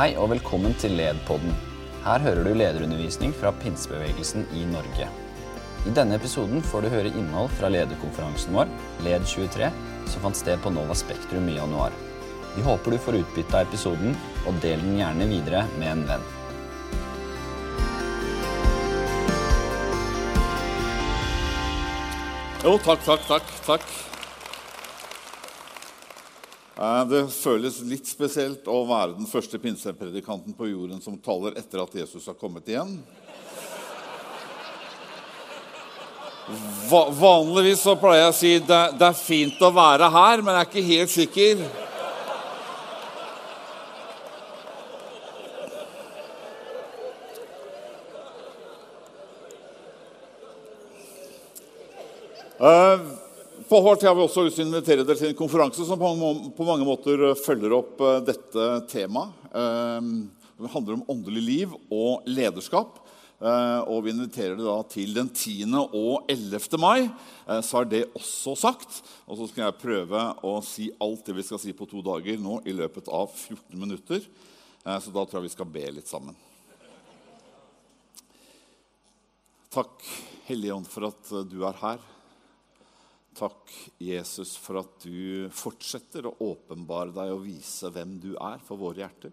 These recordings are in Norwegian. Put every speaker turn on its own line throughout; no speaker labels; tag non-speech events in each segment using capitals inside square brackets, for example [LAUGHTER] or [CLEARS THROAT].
Hei og velkommen til LED-podden. Her hører du lederundervisning fra pinsebevegelsen i Norge. I denne episoden får du høre innhold fra lederkonferansen vår, LED23, som fant sted på Nova Spektrum i januar. Vi håper du får utbytte av episoden, og del den gjerne videre med en venn.
Jo, takk, takk, takk. takk. Eh, Det føles litt spesielt å være den første pinsepredikanten på jorden som taler etter at Jesus har kommet igjen. Va vanligvis så pleier jeg å si det, det er fint å være her, men jeg er ikke helt sikker. Eh, På HRT har vi også lyst til å invitere dere til en konferanse som på mange, måter eh, følger opp eh, dette temaet. Eh, Det handler om åndelig liv og lederskap. Eh, Og vi inviterer dere da til den 10. og 11. mai. Eh, Så er det også sagt. Og så skal jeg prøve å si alt det vi skal si på to dager nå i løpet av 14 minutter. Eh, Så da tror jeg vi skal be litt sammen. Takk, Hellige Ånd, for at eh, du er her. Takk, Jesus, for at du fortsetter å åpenbare deg og vise hvem du er for våre hjerter.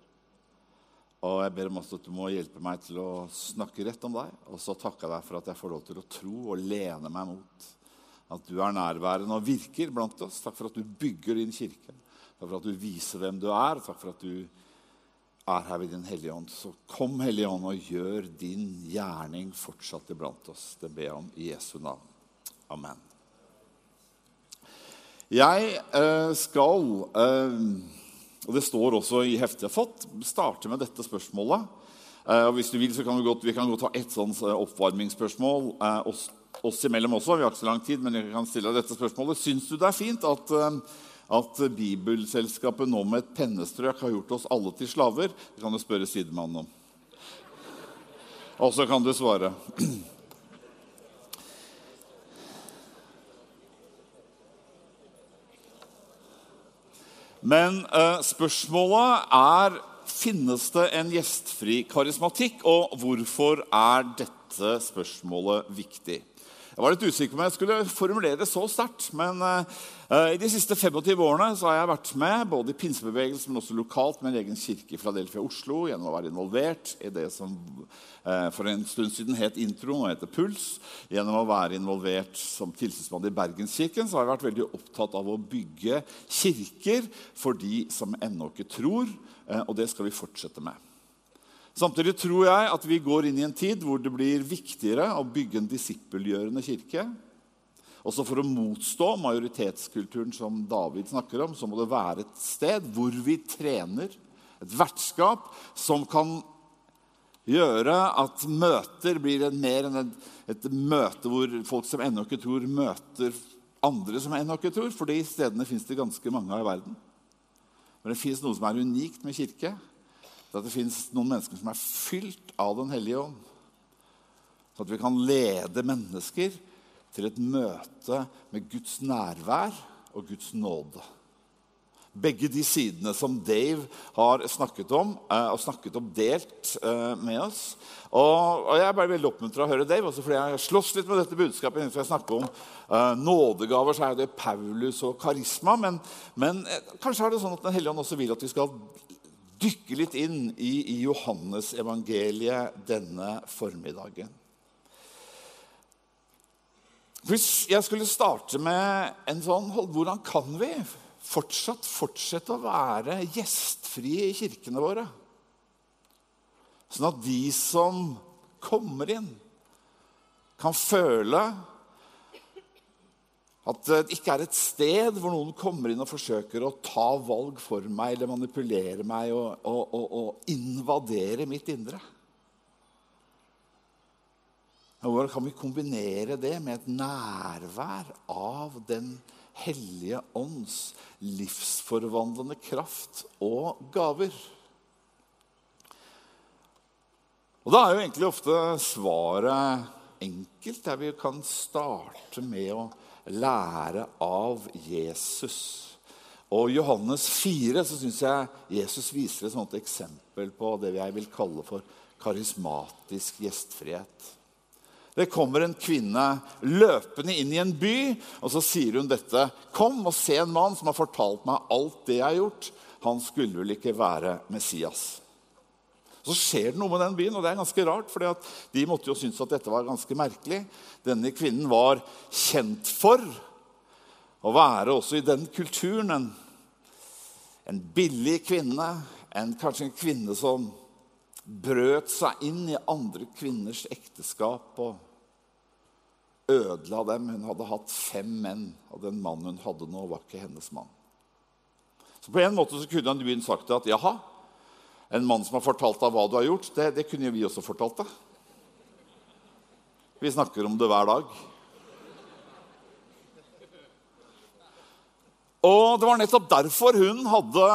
Og jeg ber om at du må hjelpe meg til å snakke rett om deg. Og så takker jeg deg for at jeg får lov til å tro og lene meg mot at du er nærværende og virker blant oss. Takk for at du bygger din kirke. Takk for at du viser hvem du er. Takk for at du er her ved Din Hellige Ånd. Så kom, Hellige Ånd, og gjør din gjerning fortsatt iblant oss. Det ber jeg om i Jesu navn. Amen. Jeg eh, skal, eh, og det står også i heftet jeg har fått, starte med dette spørsmålet. Eh, og hvis du vil, så kan vi godt, vi kan godt ta et sånt oppvarmingsspørsmål oss, oss imellom også. Vi har ikke så lang tid, men jeg kan stille deg dette spørsmålet. Syns du det er fint at, at Bibelselskapet nå med et pennestrøk har gjort oss alle til slaver? Det kan du spørre sidemannen om. Og så kan du svare. [CLEARS THROAT] Men eh, spørsmålet er finnes det en gjestfri karismatikk, og hvorfor er dette spørsmålet viktig? Jeg var litt usikker på om jeg skulle formulere det så sterkt. Men uh, i de siste 25 årene så har jeg vært med både i pinsebevegelsen, men også lokalt med en egen kirke i Philadelphia Oslo gjennom å være involvert i det som uh, for en stund siden het Intro, nå heter Puls. Gjennom å være involvert som tilsynsmann i Bergenskirken så har jeg vært veldig opptatt av å bygge kirker for de som ennå ikke tror, uh, og det skal vi fortsette med. Samtidig tror jeg at vi går inn i en tid hvor det blir viktigere å bygge en disippelgjørende kirke. Også for å motstå majoritetskulturen som David snakker om, så må det være et sted hvor vi trener, et vertskap som kan gjøre at møter blir mer enn et, et møte hvor folk som ennå ikke tror, møter andre som ennå ikke tror. For de stedene fins det ganske mange av i verden. Men det fins noe som er unikt med kirke at det fins noen mennesker som er fylt av Den hellige ånd. Så at vi kan lede mennesker til et møte med Guds nærvær og Guds nåde. Begge de sidene som Dave har snakket om, eh, og snakket om delt eh, med oss. Og, Jeg Jeg ble veldig oppmuntra av å høre Dave, også fordi jeg slåss litt med dette budskapet. Jeg snakker om eh, nådegaver, så er det Paulus og karisma. Men, men kanskje er det sånn at Den hellige ånd også vil at vi skal dykke litt inn i, Johannes-evangeliet denne formiddagen. Hvis jeg skulle starte med en sånn Hvordan kan vi fortsatt fortsette å være gjestfrie i kirkene våre? Sånn at de som kommer inn, kan føle at det ikke er et sted hvor noen kommer inn og forsøker å ta valg for meg eller manipulere meg og, og, og, og invadere mitt indre. Hvordan kan vi kombinere det med et nærvær av Den hellige ånds livsforvandlende kraft og gaver? Og Da er jo egentlig ofte svaret enkelt, der vi kan starte med å lære av Jesus. Og I Johannes 4 så syns jeg Jesus viser et sånt eksempel på det jeg vil kalle for karismatisk gjestfrihet. Det kommer en kvinne løpende inn i en by, og så sier hun dette. Kom og se en mann som har fortalt meg alt det jeg har gjort. Han skulle vel ikke være Messias. Så skjer det noe med den byen, og det er ganske rart. For de måtte jo synes at dette var ganske merkelig. Denne kvinnen var kjent for å være også i den kulturen en, en billig kvinne. En, kanskje en kvinne som brøt seg inn i andre kvinners ekteskap og ødela dem. Hun hadde hatt fem menn, og den mannen hun hadde nå, var ikke hennes mann. Så På en måte så kunne han begynt sagt at jaha, en mann som har fortalt deg hva du har gjort, det, det kunne jo vi også fortalt deg. Vi snakker om det hver dag. Og det var nettopp derfor hun hadde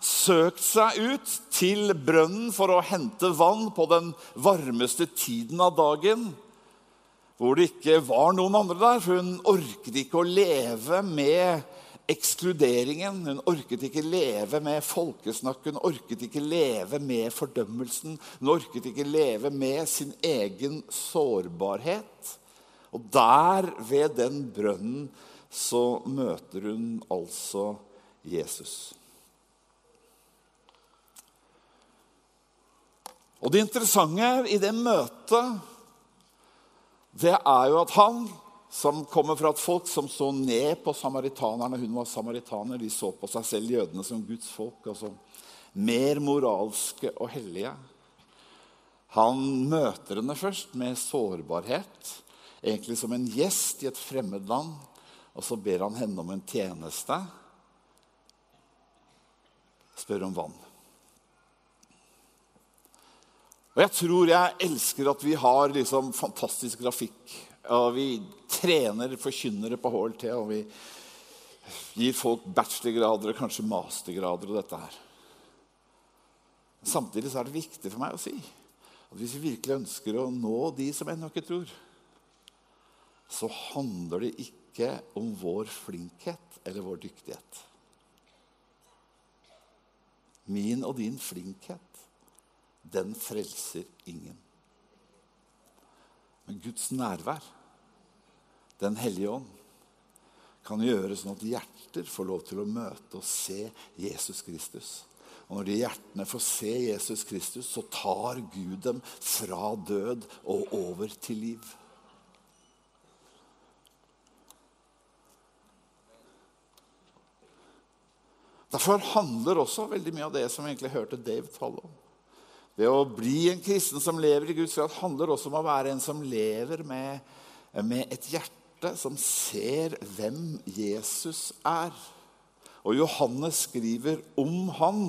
søkt seg ut til brønnen for å hente vann på den varmeste tiden av dagen hvor det ikke var noen andre der. For hun orket ikke å leve med ekskluderingen. Hun orket ikke leve med folkesnakk, hun orket ikke leve med fordømmelsen. Hun orket ikke leve med sin egen sårbarhet. Og der, ved den brønnen, så møter hun altså Jesus. Og det interessante i det møtet det er jo at han, som kommer fra et folk som så ned på samaritanerne Hun var samaritaner. De så på seg selv, jødene, som Guds folk. altså Mer moralske og hellige. Han møter henne først med sårbarhet, egentlig som en gjest i et fremmed land. Og så ber han henne om en tjeneste. Spør om vann. Og jeg tror jeg elsker at vi har liksom fantastisk grafikk. Og vi trener forkynnere på HLT, og vi gir folk bachelorgrader og kanskje mastergrader og dette her. Samtidig så er det viktig for meg å si at hvis vi virkelig ønsker å nå de som ennå ikke tror, så handler det ikke om vår flinkhet eller vår dyktighet. Min og din flinkhet den frelser ingen. Men Guds nærvær, Den hellige ånd, kan gjøre sånn at hjerter får lov til å møte og se Jesus Kristus. Og når de hjertene får se Jesus Kristus, så tar Gud dem fra død og over til liv. Derfor handler også veldig mye av det som vi egentlig hørte Dave tale om. Det å bli en kristen som lever i Guds kraft, handler også om å være en som lever med, med et hjerte som ser hvem Jesus er. Og Johannes skriver om han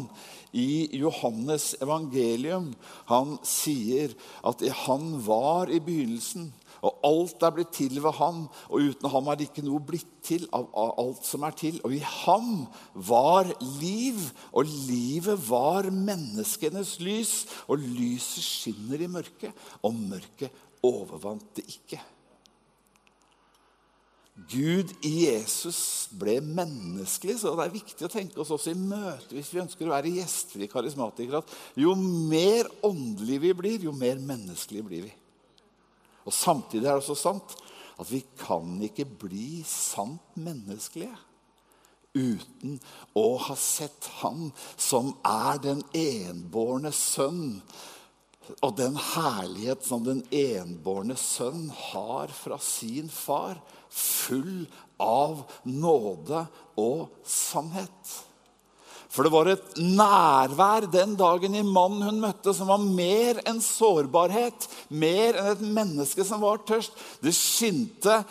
i Johannes evangelium. Han sier at han var i begynnelsen og alt er blitt til ved ham, og uten ham er det ikke noe blitt til av alt som er til. Og i ham var liv, og livet var menneskenes lys. Og lyset skinner i mørket, og mørket overvant det ikke. Gud i Jesus ble menneskelig, så det er viktig å tenke oss også i møte hvis vi ønsker å være gjestfrie karismatikere. at Jo mer åndelige vi blir, jo mer menneskelige blir vi. Og Samtidig er det også sant at vi kan ikke bli sant menneskelige uten å ha sett Han som er den enbårne sønn, og den herlighet som den enbårne sønn har fra sin far, full av nåde og sannhet. For det var et nærvær den dagen i mannen hun møtte, som var mer enn sårbarhet, mer enn et menneske som var tørst. Det skinte.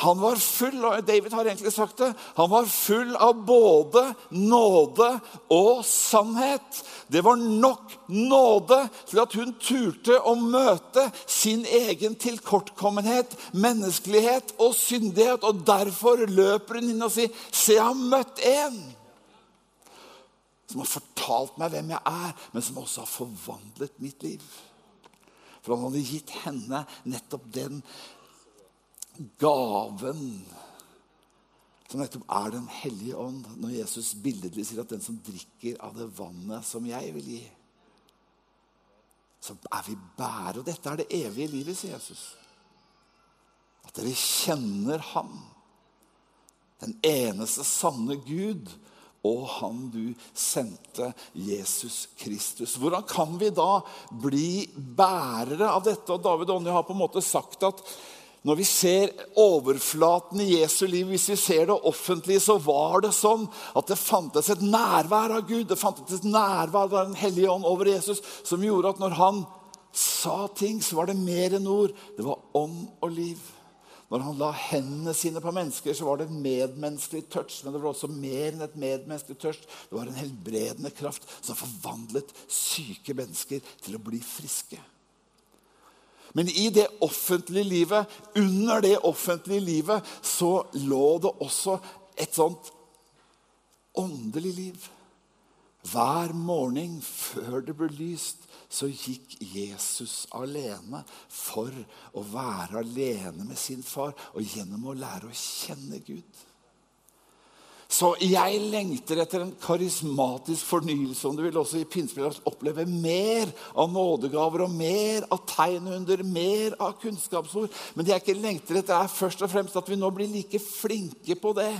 Han var full, og David har egentlig sagt det, han var full av både nåde og sannhet. Det var nok nåde til at hun turte å møte sin egen tilkortkommenhet, menneskelighet og syndighet. Og derfor løper hun inn og sier, 'Se, jeg har møtt en' som har fortalt meg hvem jeg er, men som også har forvandlet mitt liv. For han hadde gitt henne nettopp den gaven som nettopp er Den hellige ånd, når Jesus billedlig sier at den som drikker av det vannet som jeg vil gi, så er vi bære. Og dette er det evige livet, sier Jesus. At dere kjenner Ham, den eneste sanne Gud, og Han du sendte, Jesus Kristus. Hvordan kan vi da bli bærere av dette? Og David Ånje har på en måte sagt at når vi ser overflaten i Jesu liv, hvis vi ser det offentlig, så var det sånn at det fantes et nærvær av Gud. Det fantes et nærvær av Den hellige ånd over Jesus som gjorde at når han sa ting, så var det mer enn ord. Det var ånd og liv. Når han la hendene sine på mennesker, så var det en medmenneskelig touch. Men det var også mer enn et medmenneskelig touch. Det var en helbredende kraft som forvandlet syke mennesker til å bli friske. Men i det offentlige livet, under det offentlige livet, så lå det også et sånt åndelig liv. Hver morgen før det ble lyst, så gikk Jesus alene for å være alene med sin far og gjennom å lære å kjenne Gud. Så jeg lengter etter en karismatisk fornyelse. Om du vil også i pinsebildet oppleve mer av nådegaver og mer av tegnunder, mer av kunnskapsord. Men det jeg ikke lengter etter, er først og fremst at vi nå blir like flinke på det.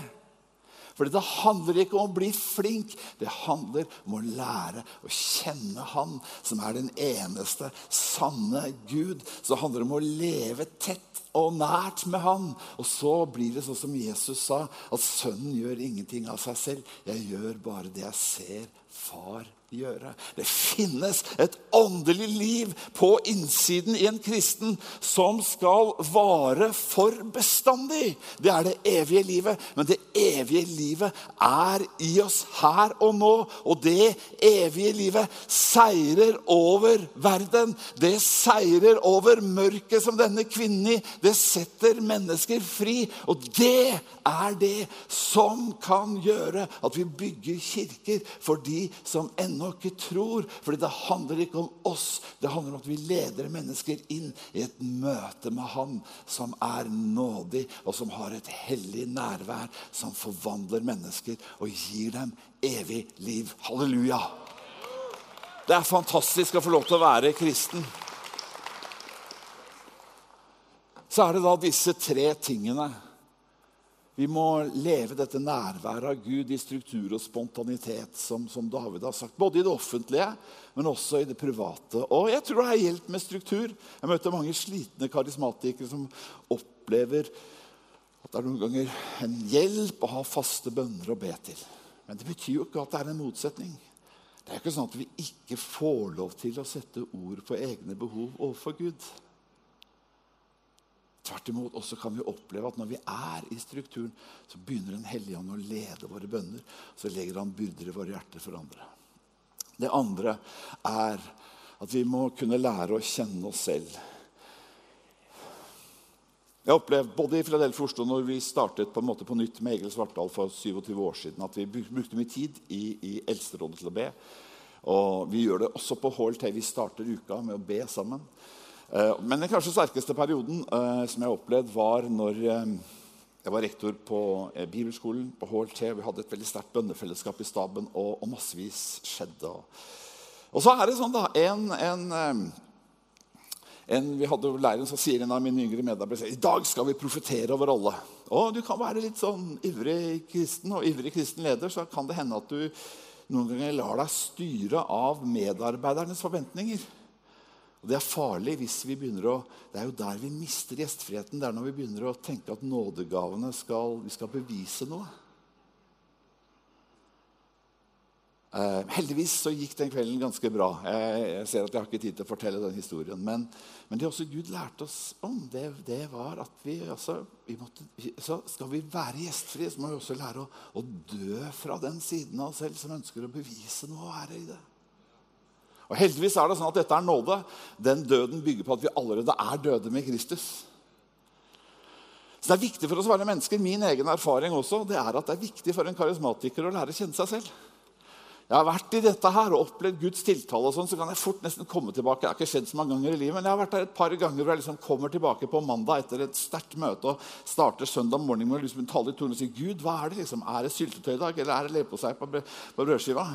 For det handler ikke om å bli flink, det handler om å lære å kjenne Han som er den eneste sanne Gud. Så det handler om å leve tett og nært med Han. Og så blir det sånn som Jesus sa, at sønnen gjør ingenting av seg selv. Jeg gjør bare det jeg ser far gjøre. Det finnes et åndelig liv på innsiden i en kristen som skal vare for bestandig. Det er det evige livet. Men det evige livet er i oss her og nå. Og det evige livet seirer over verden. Det seirer over mørket som denne kvinnen i. Det setter mennesker fri. Og det er det som kan gjøre at vi bygger kirker for de som ennå ennå ikke tror. For det handler ikke om oss. Det handler om at vi leder mennesker inn i et møte med Han som er nådig, og som har et hellig nærvær som forvandler mennesker og gir dem evig liv. Halleluja! Det er fantastisk å få lov til å være kristen. Så er det da disse tre tingene vi må leve dette nærværet av Gud i struktur og spontanitet, som, som, David har sagt. Både i det offentlige, men også i det private. Og jeg tror det har hjelp med struktur. Jeg møter mange slitne karismatikere som opplever at det er noen ganger en hjelp å ha faste bønner å be til. Men det betyr jo ikke at det er en motsetning. Det er ikke sånn at vi ikke får lov til å sette ord på egne behov overfor Gud. Tvert imot også kan vi oppleve at når vi er i strukturen, så begynner Den hellige ånd å lede våre bønner. Så legger han byrder i våre hjerter for andre. Det andre er at vi må kunne lære å kjenne oss selv. Jeg opplevde både i Philadelphia Oslo når vi startet på en måte på nytt med Egil Svartdal for 27 år siden, at vi brukte mye tid i, i Eldsterådet til å be. Og vi gjør det også på HLT. Vi starter uka med å be sammen. Eh, men den kanskje sterkeste perioden eh, som jeg har opplevd, var når eh, jeg var rektor på bibelskolen på HLT. Vi hadde et veldig sterkt bønnefellesskap i staben, og, massevis skjedde. Og så er det sånn, da en, en, en Vi hadde læreren som sier en av mine yngre medarbeidere i dag skal vi profetere over alle. Og Du kan være litt sånn ivrig kristen og ivrig kristen leder, så kan det hende at du noen ganger lar deg styre av medarbeidernes forventninger. Og Det er farlig hvis vi begynner å Det er jo der vi mister gjestfriheten. Det er når vi begynner å tenke at nådegavene skal, vi skal bevise noe. Eh, heldigvis så gikk den kvelden ganske bra. Jeg, jeg, ser at jeg har ikke tid til å fortelle den historien. Men, men det også Gud lærte oss om, det, det var at vi, altså, vi måtte, så Skal vi være gjestfrie, så må vi også lære å, å dø fra den siden av oss selv som ønsker å bevise noe og være i det. Og Heldigvis er det sånn at dette er nåde. Den døden bygger på at vi allerede er døde med Kristus. Så Det er viktig for oss å være mennesker. Min egen erfaring også, det er at det er viktig for en karismatiker å lære å kjenne seg selv. jeg har vært i dette her og opplevd Guds tiltale, og sånn, så kan jeg fort nesten komme tilbake. Det har ikke skjedd så mange ganger i livet, men jeg har vært der et par ganger hvor jeg liksom kommer tilbake på mandag etter et sterkt møte og starter søndag morgen med å liksom tale i tonen og si Gud, hva er det liksom? Er det syltetøy i dag, eller er det leverpostei på, brødskiva?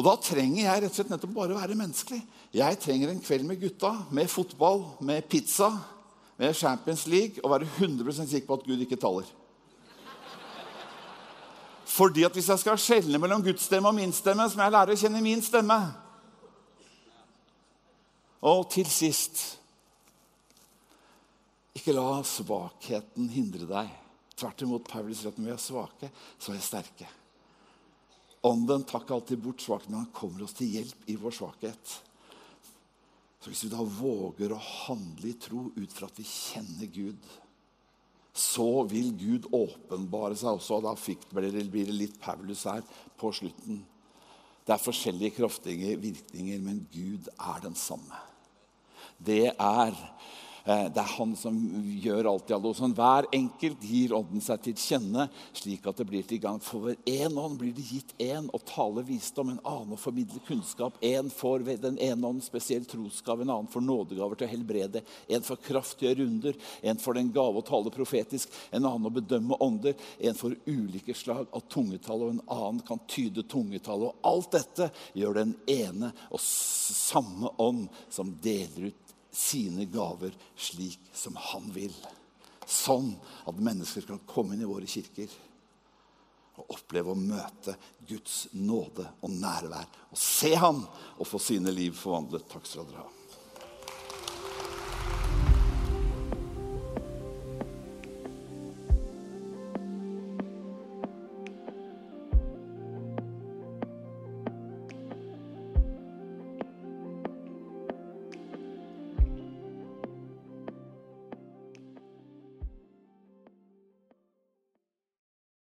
Og da trenger jeg rett og slett nettopp bare å være menneskelig. Jeg trenger en kveld med gutta, med fotball, med pizza, med Champions League, og være 100% sikker på at Gud ikke taler. Fordi at Hvis jeg skal skjelne mellom Guds stemme og min stemme, så må jeg lære å kjenne min stemme. Og til sist Ikke la svakheten hindre deg. Tvert imot, Paulus sier at når vi er svake, så er vi sterke. Ånden tar alltid bort svakheten, men han kommer oss til hjelp i vår svakhet. Så Hvis vi da våger å handle i tro ut fra at vi kjenner Gud så vil Gud åpenbare seg også. og Da fikk, blir det litt Paulus her på slutten. Det er forskjellige kraftige virkninger, men Gud er den samme. Det er det er han som gjør alt i alle hos Hver enkelt gir ånden seg til kjenne, slik at det blir til gang. For ved én ånd blir det gitt én å tale visdom, en annen å formidle kunnskap. En får ved den ene ånd spesiell trosgave, en annen får nådegaver til å helbrede. En får kraft runder, en får den gave å tale profetisk, en annen å bedømme ånder. En får ulike slag av tungetall, og en annen kan tyde tungetall. Og alt dette gjør den ene og samme ånd som deler ut sine gaver slik som han vil. Sånn at mennesker kan komme inn i våre kirker og oppleve å møte Guds nåde og nærvær. Og se Han og få sine liv forvandlet. Takk skal dere ha.